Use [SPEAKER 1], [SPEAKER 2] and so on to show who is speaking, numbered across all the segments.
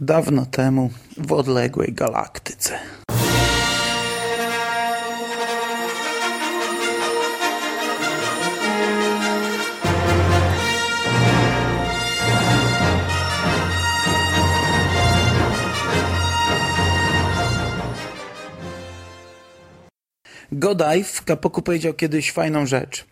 [SPEAKER 1] Dawno temu w odległej galaktyce. Godive w Kapoku powiedział kiedyś fajną rzecz.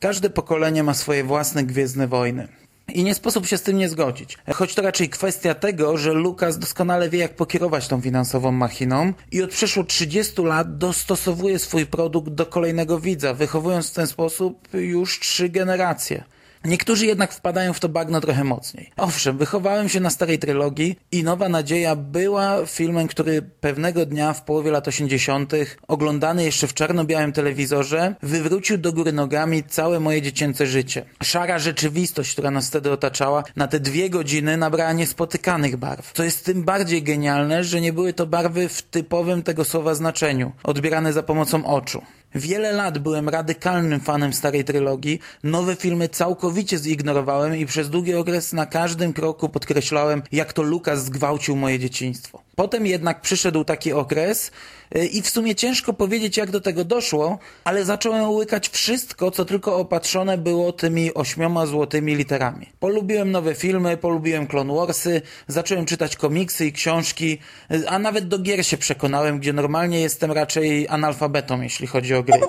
[SPEAKER 1] Każde pokolenie ma swoje własne Gwiezdne Wojny. I nie sposób się z tym nie zgodzić. Choć to raczej kwestia tego, że Lucas doskonale wie, jak pokierować tą finansową machiną i od przeszło 30 lat dostosowuje swój produkt do kolejnego widza, wychowując w ten sposób już trzy generacje. Niektórzy jednak wpadają w to bagno trochę mocniej. Owszem, wychowałem się na starej trylogii i Nowa Nadzieja była filmem, który pewnego dnia w połowie lat 80., oglądany jeszcze w czarno-białym telewizorze, wywrócił do góry nogami całe moje dziecięce życie. Szara rzeczywistość, która nas wtedy otaczała, na te dwie godziny nabrała niespotykanych barw. To jest tym bardziej genialne, że nie były to barwy w typowym tego słowa znaczeniu, odbierane za pomocą oczu. Wiele lat byłem radykalnym fanem starej trylogii, nowe filmy całkowicie zignorowałem i przez długi okres na każdym kroku podkreślałem, jak to Lukas zgwałcił moje dzieciństwo. Potem jednak przyszedł taki okres y, i w sumie ciężko powiedzieć, jak do tego doszło, ale zacząłem łykać wszystko, co tylko opatrzone było tymi ośmioma złotymi literami. Polubiłem nowe filmy, polubiłem Clone Warsy, zacząłem czytać komiksy i książki, y, a nawet do gier się przekonałem, gdzie normalnie jestem raczej analfabetą, jeśli chodzi o gry.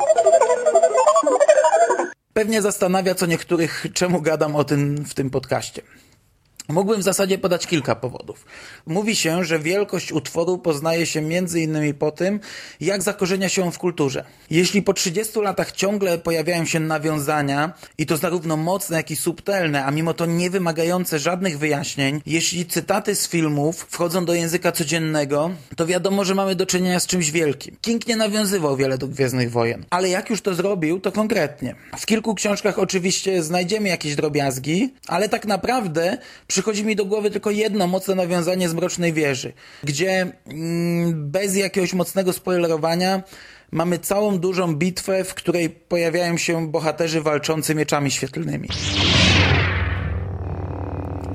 [SPEAKER 1] Pewnie zastanawia co niektórych, czemu gadam o tym w tym podcaście. Mógłbym w zasadzie podać kilka powodów. Mówi się, że wielkość utworu poznaje się innymi po tym, jak zakorzenia się on w kulturze. Jeśli po 30 latach ciągle pojawiają się nawiązania, i to zarówno mocne, jak i subtelne, a mimo to nie wymagające żadnych wyjaśnień, jeśli cytaty z filmów wchodzą do języka codziennego, to wiadomo, że mamy do czynienia z czymś wielkim. King nie nawiązywał wiele do Gwiezdnych Wojen, ale jak już to zrobił, to konkretnie. W kilku książkach oczywiście znajdziemy jakieś drobiazgi, ale tak naprawdę przychodzi mi do głowy tylko jedno mocne nawiązanie z Mrocznej Wieży, gdzie mm, bez jakiegoś mocnego spoilerowania mamy całą dużą bitwę, w której pojawiają się bohaterzy walczący mieczami świetlnymi.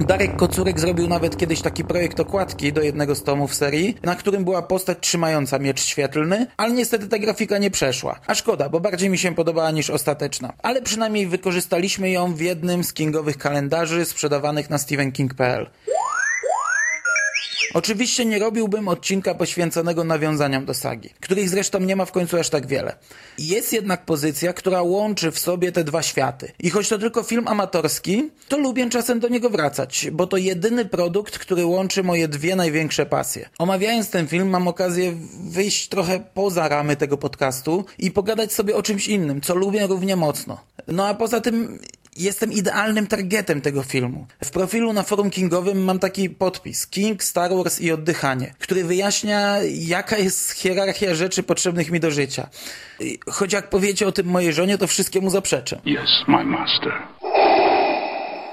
[SPEAKER 1] Darek Kocurek zrobił nawet kiedyś taki projekt okładki do jednego z tomów serii, na którym była postać trzymająca miecz świetlny, ale niestety ta grafika nie przeszła. A szkoda, bo bardziej mi się podobała niż ostateczna. Ale przynajmniej wykorzystaliśmy ją w jednym z kingowych kalendarzy sprzedawanych na stevenking.pl. Oczywiście nie robiłbym odcinka poświęconego nawiązaniom do sagi, których zresztą nie ma w końcu aż tak wiele. Jest jednak pozycja, która łączy w sobie te dwa światy. I choć to tylko film amatorski, to lubię czasem do niego wracać, bo to jedyny produkt, który łączy moje dwie największe pasje. Omawiając ten film, mam okazję wyjść trochę poza ramy tego podcastu i pogadać sobie o czymś innym, co lubię równie mocno. No a poza tym jestem idealnym targetem tego filmu. W profilu na forum Kingowym mam taki podpis King, Star Wars i oddychanie, który wyjaśnia, jaka jest hierarchia rzeczy potrzebnych mi do życia. Choć jak powiecie o tym mojej żonie, to wszystkiemu zaprzeczę.
[SPEAKER 2] Yes, my master.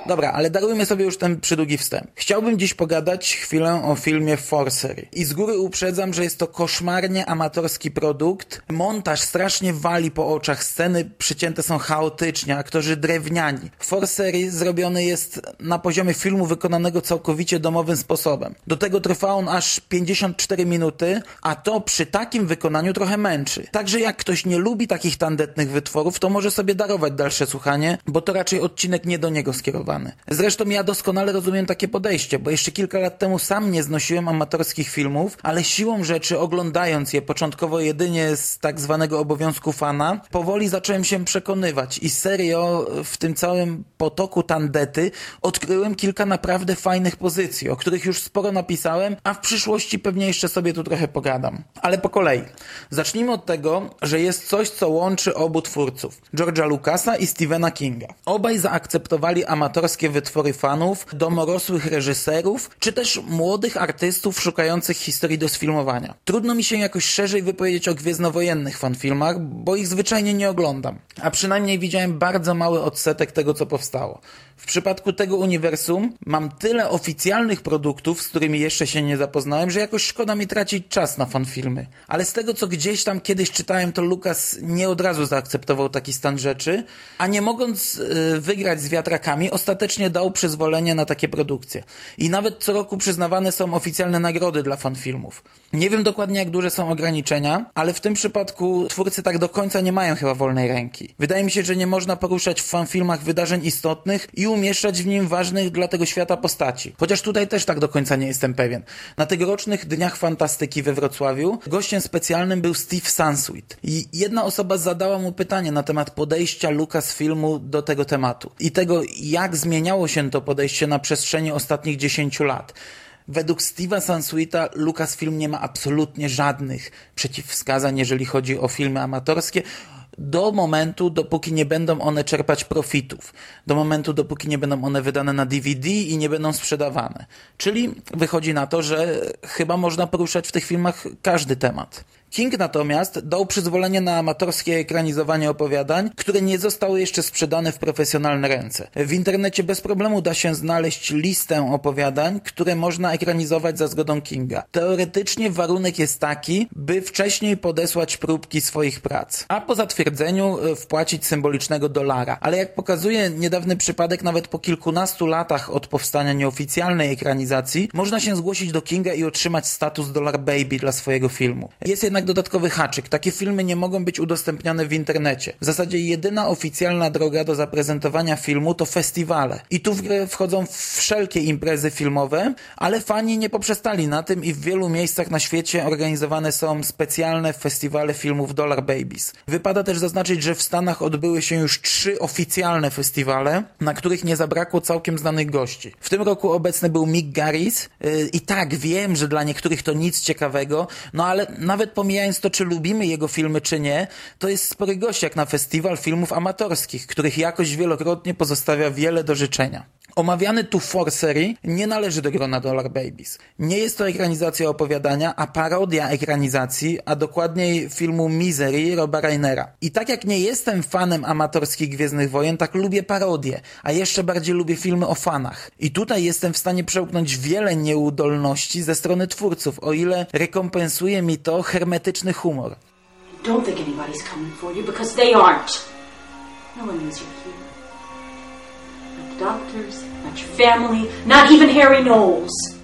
[SPEAKER 1] Dobra, ale darujmy sobie już ten przydługi wstęp. Chciałbym dziś pogadać chwilę o filmie Forcery. I z góry uprzedzam, że jest to koszmarnie amatorski produkt. Montaż strasznie wali po oczach, sceny przycięte są chaotycznie, aktorzy drewniani. Forcery zrobiony jest na poziomie filmu wykonanego całkowicie domowym sposobem. Do tego trwa on aż 54 minuty, a to przy takim wykonaniu trochę męczy. Także jak ktoś nie lubi takich tandetnych wytworów, to może sobie darować dalsze słuchanie, bo to raczej odcinek nie do niego skierowany. Zresztą ja doskonale rozumiem takie podejście, bo jeszcze kilka lat temu sam nie znosiłem amatorskich filmów, ale siłą rzeczy oglądając je początkowo jedynie z tak zwanego obowiązku fana, powoli zacząłem się przekonywać i serio w tym całym potoku tandety odkryłem kilka naprawdę fajnych pozycji, o których już sporo napisałem, a w przyszłości pewnie jeszcze sobie tu trochę pogadam. Ale po kolei. Zacznijmy od tego, że jest coś, co łączy obu twórców, George'a Lucasa i Stephena Kinga. Obaj zaakceptowali amatorskie wytwory fanów, domorosłych reżyserów, czy też młodych artystów szukających historii do sfilmowania. Trudno mi się jakoś szerzej wypowiedzieć o gwiezdnowojennych fanfilmach, bo ich zwyczajnie nie oglądam. A przynajmniej widziałem bardzo mały odsetek tego, co powstało. W przypadku tego uniwersum mam tyle oficjalnych produktów, z którymi jeszcze się nie zapoznałem, że jakoś szkoda mi tracić czas na fanfilmy. Ale z tego, co gdzieś tam kiedyś czytałem, to Lukas nie od razu zaakceptował taki stan rzeczy, a nie mogąc yy, wygrać z wiatrakami, ostatecznie ostatecznie dał przyzwolenie na takie produkcje. I nawet co roku przyznawane są oficjalne nagrody dla fanfilmów. Nie wiem dokładnie jak duże są ograniczenia, ale w tym przypadku twórcy tak do końca nie mają chyba wolnej ręki. Wydaje mi się, że nie można poruszać w fanfilmach wydarzeń istotnych i umieszczać w nim ważnych dla tego świata postaci. Chociaż tutaj też tak do końca nie jestem pewien. Na tegorocznych Dniach Fantastyki we Wrocławiu gościem specjalnym był Steve Sansweet. I jedna osoba zadała mu pytanie na temat podejścia filmu do tego tematu i tego, jak zmieniało się to podejście na przestrzeni ostatnich 10 lat. Według Steve'a Sansweeta Lucasfilm nie ma absolutnie żadnych przeciwwskazań, jeżeli chodzi o filmy amatorskie do momentu, dopóki nie będą one czerpać profitów, do momentu, dopóki nie będą one wydane na DVD i nie będą sprzedawane. Czyli wychodzi na to, że chyba można poruszać w tych filmach każdy temat. King natomiast dał przyzwolenie na amatorskie ekranizowanie opowiadań, które nie zostały jeszcze sprzedane w profesjonalne ręce. W internecie bez problemu da się znaleźć listę opowiadań, które można ekranizować za zgodą Kinga. Teoretycznie warunek jest taki, by wcześniej podesłać próbki swoich prac, a po zatwierdzeniu e, wpłacić symbolicznego dolara. Ale jak pokazuje niedawny przypadek, nawet po kilkunastu latach od powstania nieoficjalnej ekranizacji, można się zgłosić do Kinga i otrzymać status Dollar Baby dla swojego filmu. Jest jednak dodatkowy haczyk. Takie filmy nie mogą być udostępniane w internecie. W zasadzie jedyna oficjalna droga do zaprezentowania filmu to festiwale. I tu w grę wchodzą wszelkie imprezy filmowe, ale fani nie poprzestali na tym i w wielu miejscach na świecie organizowane są specjalne festiwale filmów Dollar Babies. Wypada też zaznaczyć, że w Stanach odbyły się już trzy oficjalne festiwale, na których nie zabrakło całkiem znanych gości. W tym roku obecny był Mick Garris yy, i tak wiem, że dla niektórych to nic ciekawego, no ale nawet pomimo pomijając to, czy lubimy jego filmy, czy nie, to jest spory gość jak na festiwal filmów amatorskich, których jakość wielokrotnie pozostawia wiele do życzenia. Omawiany tu Forcery nie należy do grona Dollar Babies. Nie jest to ekranizacja opowiadania, a parodia ekranizacji, a dokładniej filmu Misery Roba Reinera. I tak jak nie jestem fanem amatorskich Gwiezdnych Wojen, tak lubię parodie, a jeszcze bardziej lubię filmy o fanach. I tutaj jestem w stanie przełknąć wiele nieudolności ze strony twórców, o ile rekompensuje mi to hermetyczny humor. Don't think anybody's coming for you because they aren't. No one knows you're here doctors, not your family, not even Harry Knowles.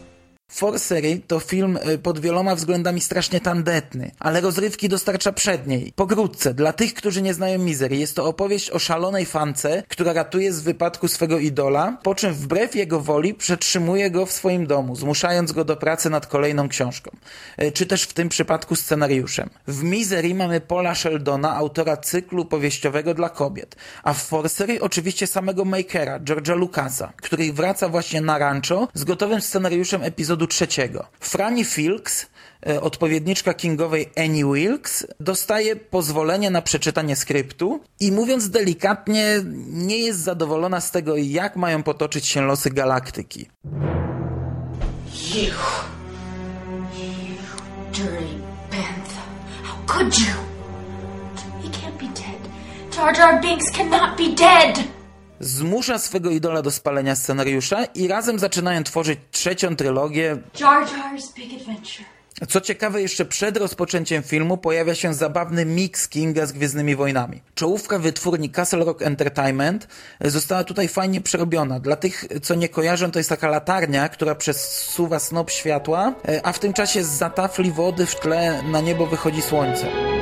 [SPEAKER 1] Forcery to film y, pod wieloma względami strasznie tandetny, ale rozrywki dostarcza przed niej. Pokrótce, dla tych, którzy nie znają Misery, jest to opowieść o szalonej fance, która ratuje z wypadku swego idola, po czym wbrew jego woli przetrzymuje go w swoim domu, zmuszając go do pracy nad kolejną książką. Y, czy też w tym przypadku scenariuszem. W Misery mamy Paula Sheldona, autora cyklu powieściowego dla kobiet, a w Forcery oczywiście samego makera, George'a Lucasa, który wraca właśnie na rancho z gotowym scenariuszem epizodu epizodu trzeciego. Franny Filks, e, odpowiedniczka Kingowej Annie Wilkes, dostaje pozwolenie na przeczytanie skryptu i mówiąc delikatnie, nie jest zadowolona z tego, jak mają potoczyć się losy galaktyki. You, you how could you? He can't be dead. Jar Jar Binks cannot be dead! Zmusza swego idola do spalenia scenariusza i razem zaczynają tworzyć trzecią trylogię Jar Jar's Big Adventure. Co ciekawe, jeszcze przed rozpoczęciem filmu pojawia się zabawny mix Kinga z Gwiezdnymi Wojnami. Czołówka wytwórni Castle Rock Entertainment została tutaj fajnie przerobiona. Dla tych, co nie kojarzą, to jest taka latarnia, która przesuwa snop światła, a w tym czasie z zatafli wody w tle na niebo wychodzi słońce.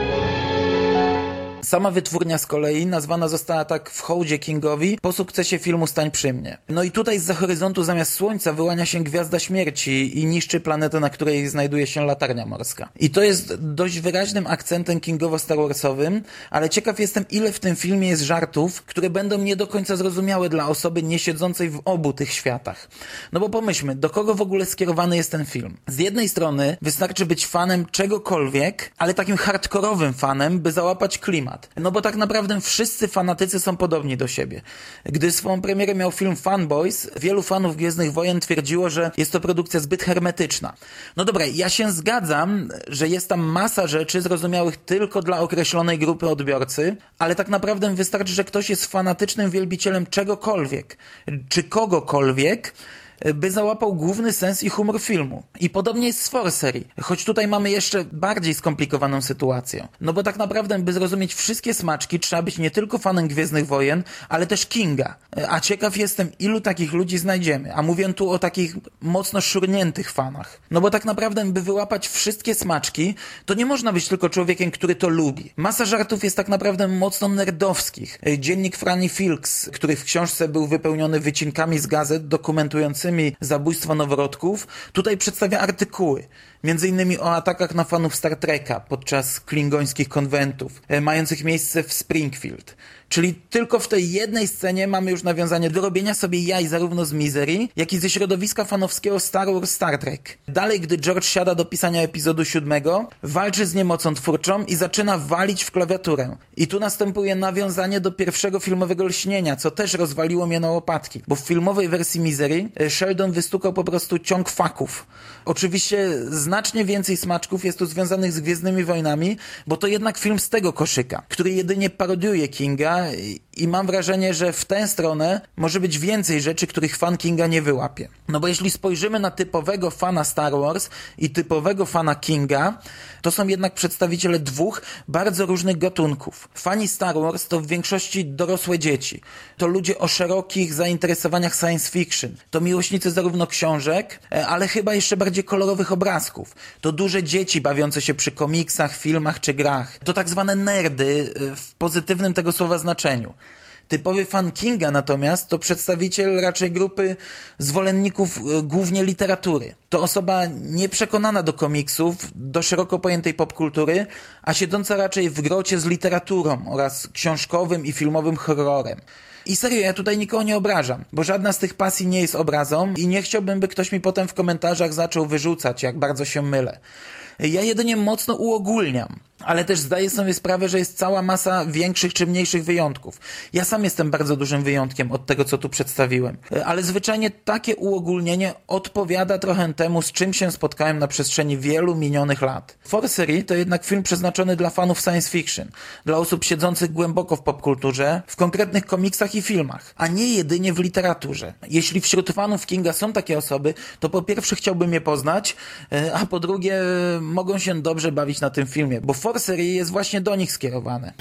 [SPEAKER 1] Sama wytwórnia z kolei nazwana została tak w hołdzie Kingowi po sukcesie filmu Stań przy mnie. No i tutaj z horyzontu zamiast słońca wyłania się Gwiazda Śmierci i niszczy planetę, na której znajduje się latarnia morska. I to jest dość wyraźnym akcentem Kingowo-Star Warsowym, ale ciekaw jestem ile w tym filmie jest żartów, które będą nie do końca zrozumiałe dla osoby nie siedzącej w obu tych światach. No bo pomyślmy, do kogo w ogóle skierowany jest ten film? Z jednej strony wystarczy być fanem czegokolwiek, ale takim hardkorowym fanem, by załapać klimat. No bo tak naprawdę wszyscy fanatycy są podobni do siebie. Gdy swą premierę miał film Fanboys, wielu fanów Gwiezdnych Wojen twierdziło, że jest to produkcja zbyt hermetyczna. No dobra, ja się zgadzam, że jest tam masa rzeczy zrozumiałych tylko dla określonej grupy odbiorcy, ale tak naprawdę wystarczy, że ktoś jest fanatycznym wielbicielem czegokolwiek, czy kogokolwiek, by załapał główny sens i humor filmu. I podobnie jest z Forcery, choć tutaj mamy jeszcze bardziej skomplikowaną sytuację. No bo tak naprawdę, by zrozumieć wszystkie smaczki, trzeba być nie tylko fanem Gwiezdnych Wojen, ale też Kinga. A ciekaw jestem, ilu takich ludzi znajdziemy. A mówię tu o takich mocno szurniętych fanach. No bo tak naprawdę, by wyłapać wszystkie smaczki, to nie można być tylko człowiekiem, który to lubi. Masa żartów jest tak naprawdę mocno nerdowskich. Dziennik Franny Filks, który w książce był wypełniony wycinkami z gazet dokumentującymi zabójstwo noworodków, tutaj przedstawia artykuły. Między innymi o atakach na fanów Star Treka podczas klingońskich konwentów, e, mających miejsce w Springfield. Czyli tylko w tej jednej scenie mamy już nawiązanie do robienia sobie jaj zarówno z Misery, jak i ze środowiska fanowskiego Star Wars Star Trek. Dalej, gdy George siada do pisania epizodu siódmego, walczy z niemocą twórczą i zaczyna walić w klawiaturę. I tu następuje nawiązanie do pierwszego filmowego lśnienia, co też rozwaliło mnie na łopatki, bo w filmowej wersji Misery e, Sheldon wystukał po prostu ciąg faków. Oczywiście znacznie więcej smaczków jest tu związanych z Gwiezdnymi Wojnami, bo to jednak film z tego koszyka, który jedynie parodiuje Kinga i mam wrażenie, że w tę stronę może być więcej rzeczy, których fan Kinga nie wyłapie. No bo jeśli spojrzymy na typowego fana Star Wars i typowego fana Kinga, to są jednak przedstawiciele dwóch bardzo różnych gatunków. Fani Star Wars to w większości dorosłe dzieci. To ludzie o szerokich zainteresowaniach science fiction. To miłośnicy zarówno książek, e, ale chyba jeszcze bardziej kolorowych obrazków. To duże dzieci bawiące się przy komiksach, filmach czy grach. To tak zwane nerdy e, w pozytywnym tego słowa znaczeniu. Typowy fan Kinga natomiast to przedstawiciel raczej grupy zwolenników e, głównie literatury. To osoba nieprzekonana do komiksów, do szeroko pojętej popkultury, a siedząca raczej w grocie z literaturą oraz książkowym i filmowym horrorem. I serio, ja tutaj nikogo nie obrażam, bo żadna z tych pasji nie jest obrazą i nie chciałbym, by ktoś mi potem w komentarzach zaczął wyrzucać, jak bardzo się mylę. Ja jedynie mocno uogólniam ale też zdaję sobie sprawę, że jest cała masa większych czy mniejszych wyjątków. Ja sam jestem bardzo dużym wyjątkiem od tego, co tu przedstawiłem. Ale zwyczajnie takie uogólnienie odpowiada trochę temu, z czym się spotkałem na przestrzeni wielu minionych lat. Forcery to jednak film przeznaczony dla fanów science fiction, dla osób siedzących głęboko w popkulturze, w konkretnych komiksach i filmach, a nie jedynie w literaturze. Jeśli wśród fanów Kinga są takie osoby, to po pierwsze chciałbym je poznać, e, a po drugie mogą się dobrze bawić na tym filmie, bo Forcery jest właśnie do nich skierowane.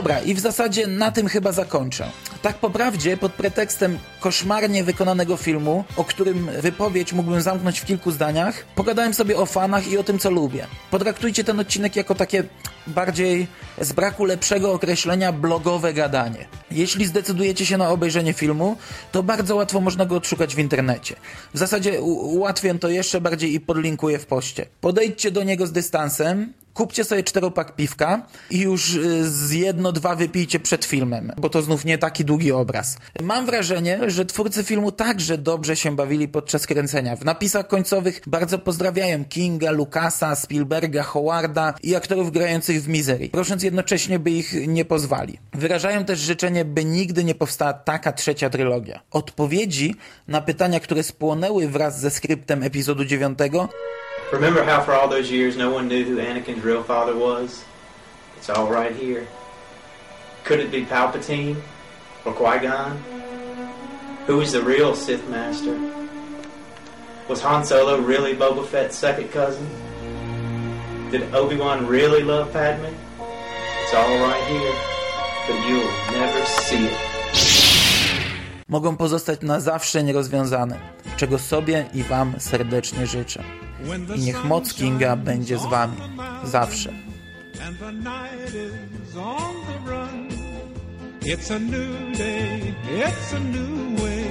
[SPEAKER 1] Dobra, i w zasadzie na tym chyba zakończę. Tak po prawdzie, pod pretekstem koszmarnie wykonanego filmu, o którym wypowiedź mógłbym zamknąć w kilku zdaniach, pogadałem sobie o fanach i o tym, co lubię. Potraktujcie ten odcinek jako takie bardziej z braku lepszego określenia blogowe gadanie. Jeśli zdecydujecie się na obejrzenie filmu, to bardzo łatwo można go odszukać w internecie. W zasadzie ułatwię to jeszcze bardziej i podlinkuję w poście. Podejdźcie do niego z dystansem, kupcie sobie czteropak piwka i już y, z jedno, dwa wypijcie przed filmem, bo to znów nie taki długi obraz. Mam wrażenie, że twórcy filmu także dobrze się bawili podczas kręcenia. W napisach końcowych bardzo pozdrawiają Kinga, Lucasa, Spielberga, Howarda i aktorów grających w Misery, prosząc jednocześnie, by ich nie pozwali. Wyrażają też życzenie, by nigdy nie powstała taka trzecia trylogia. Odpowiedzi na pytania, które spłonęły wraz ze skryptem epizodu dziewiątego
[SPEAKER 2] Remember how for all those years no one knew who Anakin's real father was? It's all right here. Could it be Palpatine or Qui-Gon? Who was the real Sith Master? Was Han Solo really Boba Fett's second cousin? Did Obi-Wan really love Padme? It's all right here, but you'll never see it.
[SPEAKER 1] Mogą pozostać na zawsze nierozwiązane, czego sobie i Wam serdecznie życzę. I niech moc Kinga będzie z Wami zawsze. It's a new day, it's a new way,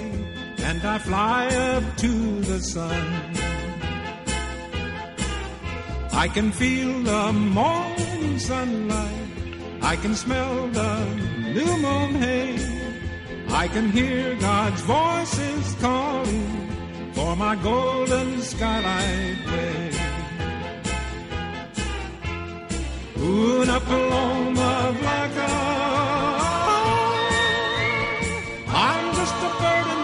[SPEAKER 1] and I fly up to the sun. I can feel the morning sunlight, I can smell the new moon hay, I can hear God's voices calling for my golden skylight way. Una paloma blanca. I'm just a bird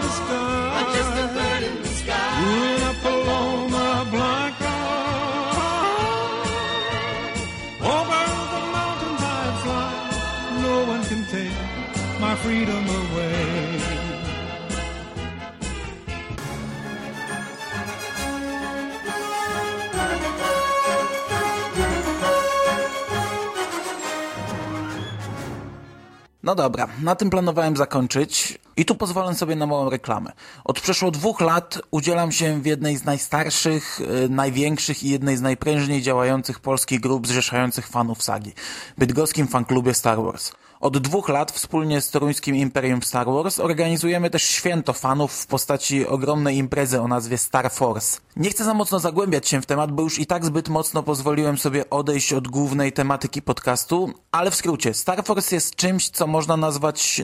[SPEAKER 1] No dobra, na tym planowałem zakończyć i tu pozwolę sobie na małą reklamę. Od przeszło dwóch lat udzielam się w jednej z najstarszych, y, największych i jednej z najprężniej działających polskich grup zrzeszających fanów sagi. Bydgoskim fanklubie Star Wars. Od dwóch lat wspólnie z toruńskim Imperium Star Wars organizujemy też święto fanów w postaci ogromnej imprezy o nazwie Star Force. Nie chcę za mocno zagłębiać się w temat, bo już i tak zbyt mocno pozwoliłem sobie odejść od głównej tematyki podcastu, ale w skrócie, Star Force jest czymś, co można nazwać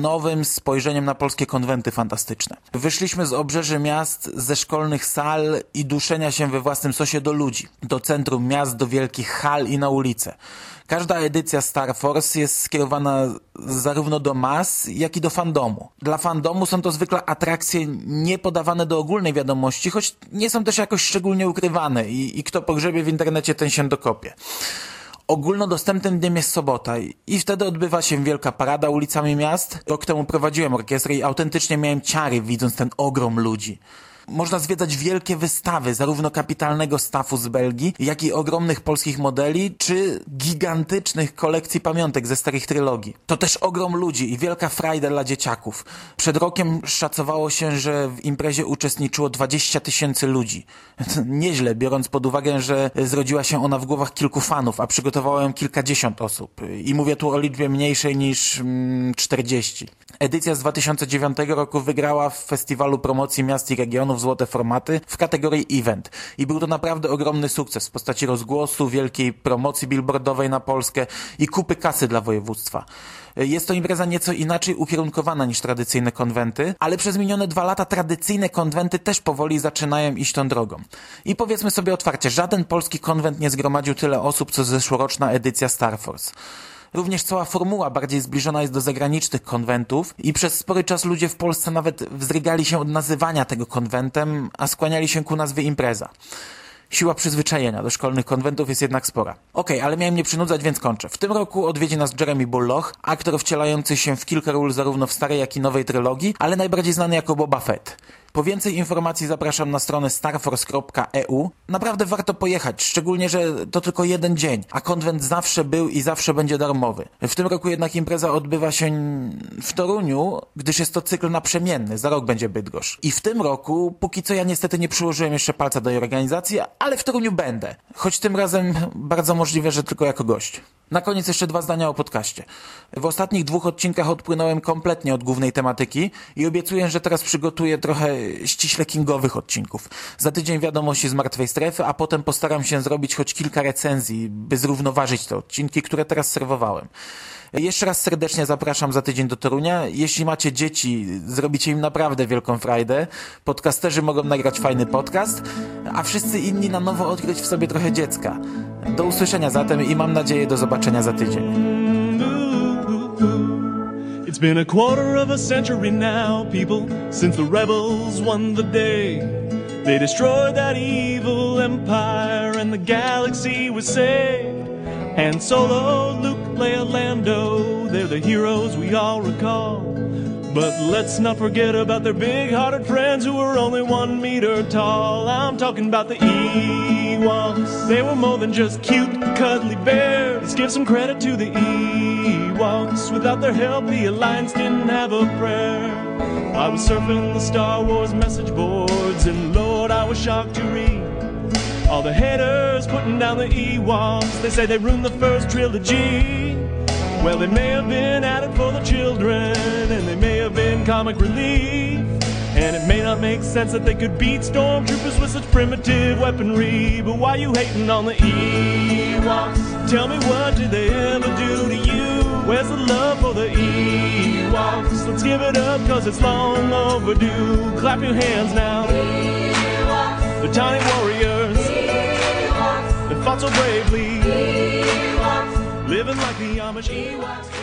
[SPEAKER 1] nowym spojrzeniem na polskie konwenty fantastyczne. Wyszliśmy z obrzeży miast, ze szkolnych sal i duszenia się we własnym sosie do ludzi, do centrum miast, do wielkich hal i na ulice. Każda edycja Star Force jest skierowana zarówno do mas, jak i do fandomu. Dla fandomu są to zwykle atrakcje nie podawane do ogólnej wiadomości, choć nie są też jakoś szczególnie ukrywane i, i kto pogrzebie w internecie, ten się dokopie. Ogólnodostępnym dniem jest sobota i wtedy odbywa się wielka parada ulicami miast. Rok temu prowadziłem orkiestrę i autentycznie miałem ciary widząc ten ogrom ludzi. Można zwiedzać wielkie wystawy, zarówno kapitalnego stafu z Belgii, jak i ogromnych polskich modeli, czy gigantycznych kolekcji pamiątek ze starych trylogii. To też ogrom ludzi i wielka frajda dla dzieciaków. Przed rokiem szacowało się, że w imprezie uczestniczyło 20 tysięcy ludzi. Nieźle, biorąc pod uwagę, że zrodziła się ona w głowach kilku fanów, a przygotowało ją kilkadziesiąt osób. I mówię tu o liczbie mniejszej niż mm, 40. Edycja z 2009 roku wygrała w Festiwalu Promocji Miast i Regionów Złote Formaty w kategorii Event. I był to naprawdę ogromny sukces w postaci rozgłosu, wielkiej promocji billboardowej na Polskę i kupy kasy dla województwa. Jest to impreza nieco inaczej ukierunkowana niż tradycyjne konwenty, ale przez minione dwa lata tradycyjne konwenty też powoli zaczynają iść tą drogą. I powiedzmy sobie otwarcie, żaden polski konwent nie zgromadził tyle osób, co zeszłoroczna edycja Star Force. Również cała formuła bardziej zbliżona jest do zagranicznych konwentów i przez spory czas ludzie w Polsce nawet wzdrygali się od nazywania tego konwentem, a skłaniali się ku nazwie impreza. Siła przyzwyczajenia do szkolnych konwentów jest jednak spora. Okej, okay, ale miałem nie przynudzać, więc kończę. W tym roku odwiedzi nas Jeremy Bulloch, aktor wcielający się w kilka ról zarówno w starej, jak i nowej trylogii, ale najbardziej znany jako Boba Fett. Po więcej informacji zapraszam na stronę starforce.eu. Naprawdę warto pojechać, szczególnie, że to tylko jeden dzień, a konwent zawsze był i zawsze będzie darmowy. W tym roku jednak impreza odbywa się w Toruniu, gdyż jest to cykl naprzemienny, za rok będzie Bydgoszcz. I w tym roku, póki co ja niestety nie przyłożyłem jeszcze palca do jej organizacji, ale w Toruniu będę. Choć tym razem bardzo możliwe, że tylko jako gość. Na koniec jeszcze dwa zdania o podcaście. W ostatnich dwóch odcinkach odpłynąłem kompletnie od głównej tematyki i obiecuję, że teraz przygotuję trochę ściśle kingowych odcinków. Za tydzień wiadomości z martwej strefy, a potem postaram się zrobić choć kilka recenzji, by zrównoważyć te odcinki, które teraz serwowałem. Jeszcze raz serdecznie zapraszam za tydzień do Torunia. Jeśli macie dzieci, zrobicie im naprawdę wielką frajdę. Podcasterzy mogą nagrać fajny podcast, a wszyscy inni na nowo odkryć w sobie trochę dziecka. Do usłyszenia zatem i mam nadzieję do zobaczenia za tydzień.
[SPEAKER 3] It's been a quarter of a century now, people, since the rebels won the day. They destroyed that evil empire and the galaxy was saved. Han Solo, Luke, Leia, Lando, they're the heroes we all recall. But let's not forget about their big-hearted friends who were only one meter tall. I'm talking about the Ewoks. They were more than just cute, cuddly bears. Let's give some credit to the Ewoks. Without their help, the Alliance didn't have a prayer. I was surfing the Star Wars message boards, and Lord, I was shocked to read all the haters putting down the Ewoks. They say they ruined the first trilogy. Well, they may have been added for the children, and they may have been comic relief. And it may not make sense that they could beat stormtroopers with such primitive weaponry. But why you hating on the Ewoks? Tell me what did they ever do to you? Where's the love for the Ewoks? Let's give it up, cause it's long overdue. Clap your hands now. Ewoks. The tiny warriors. Ewoks. That fought so bravely. Ewoks. Living like the Amish Ewoks.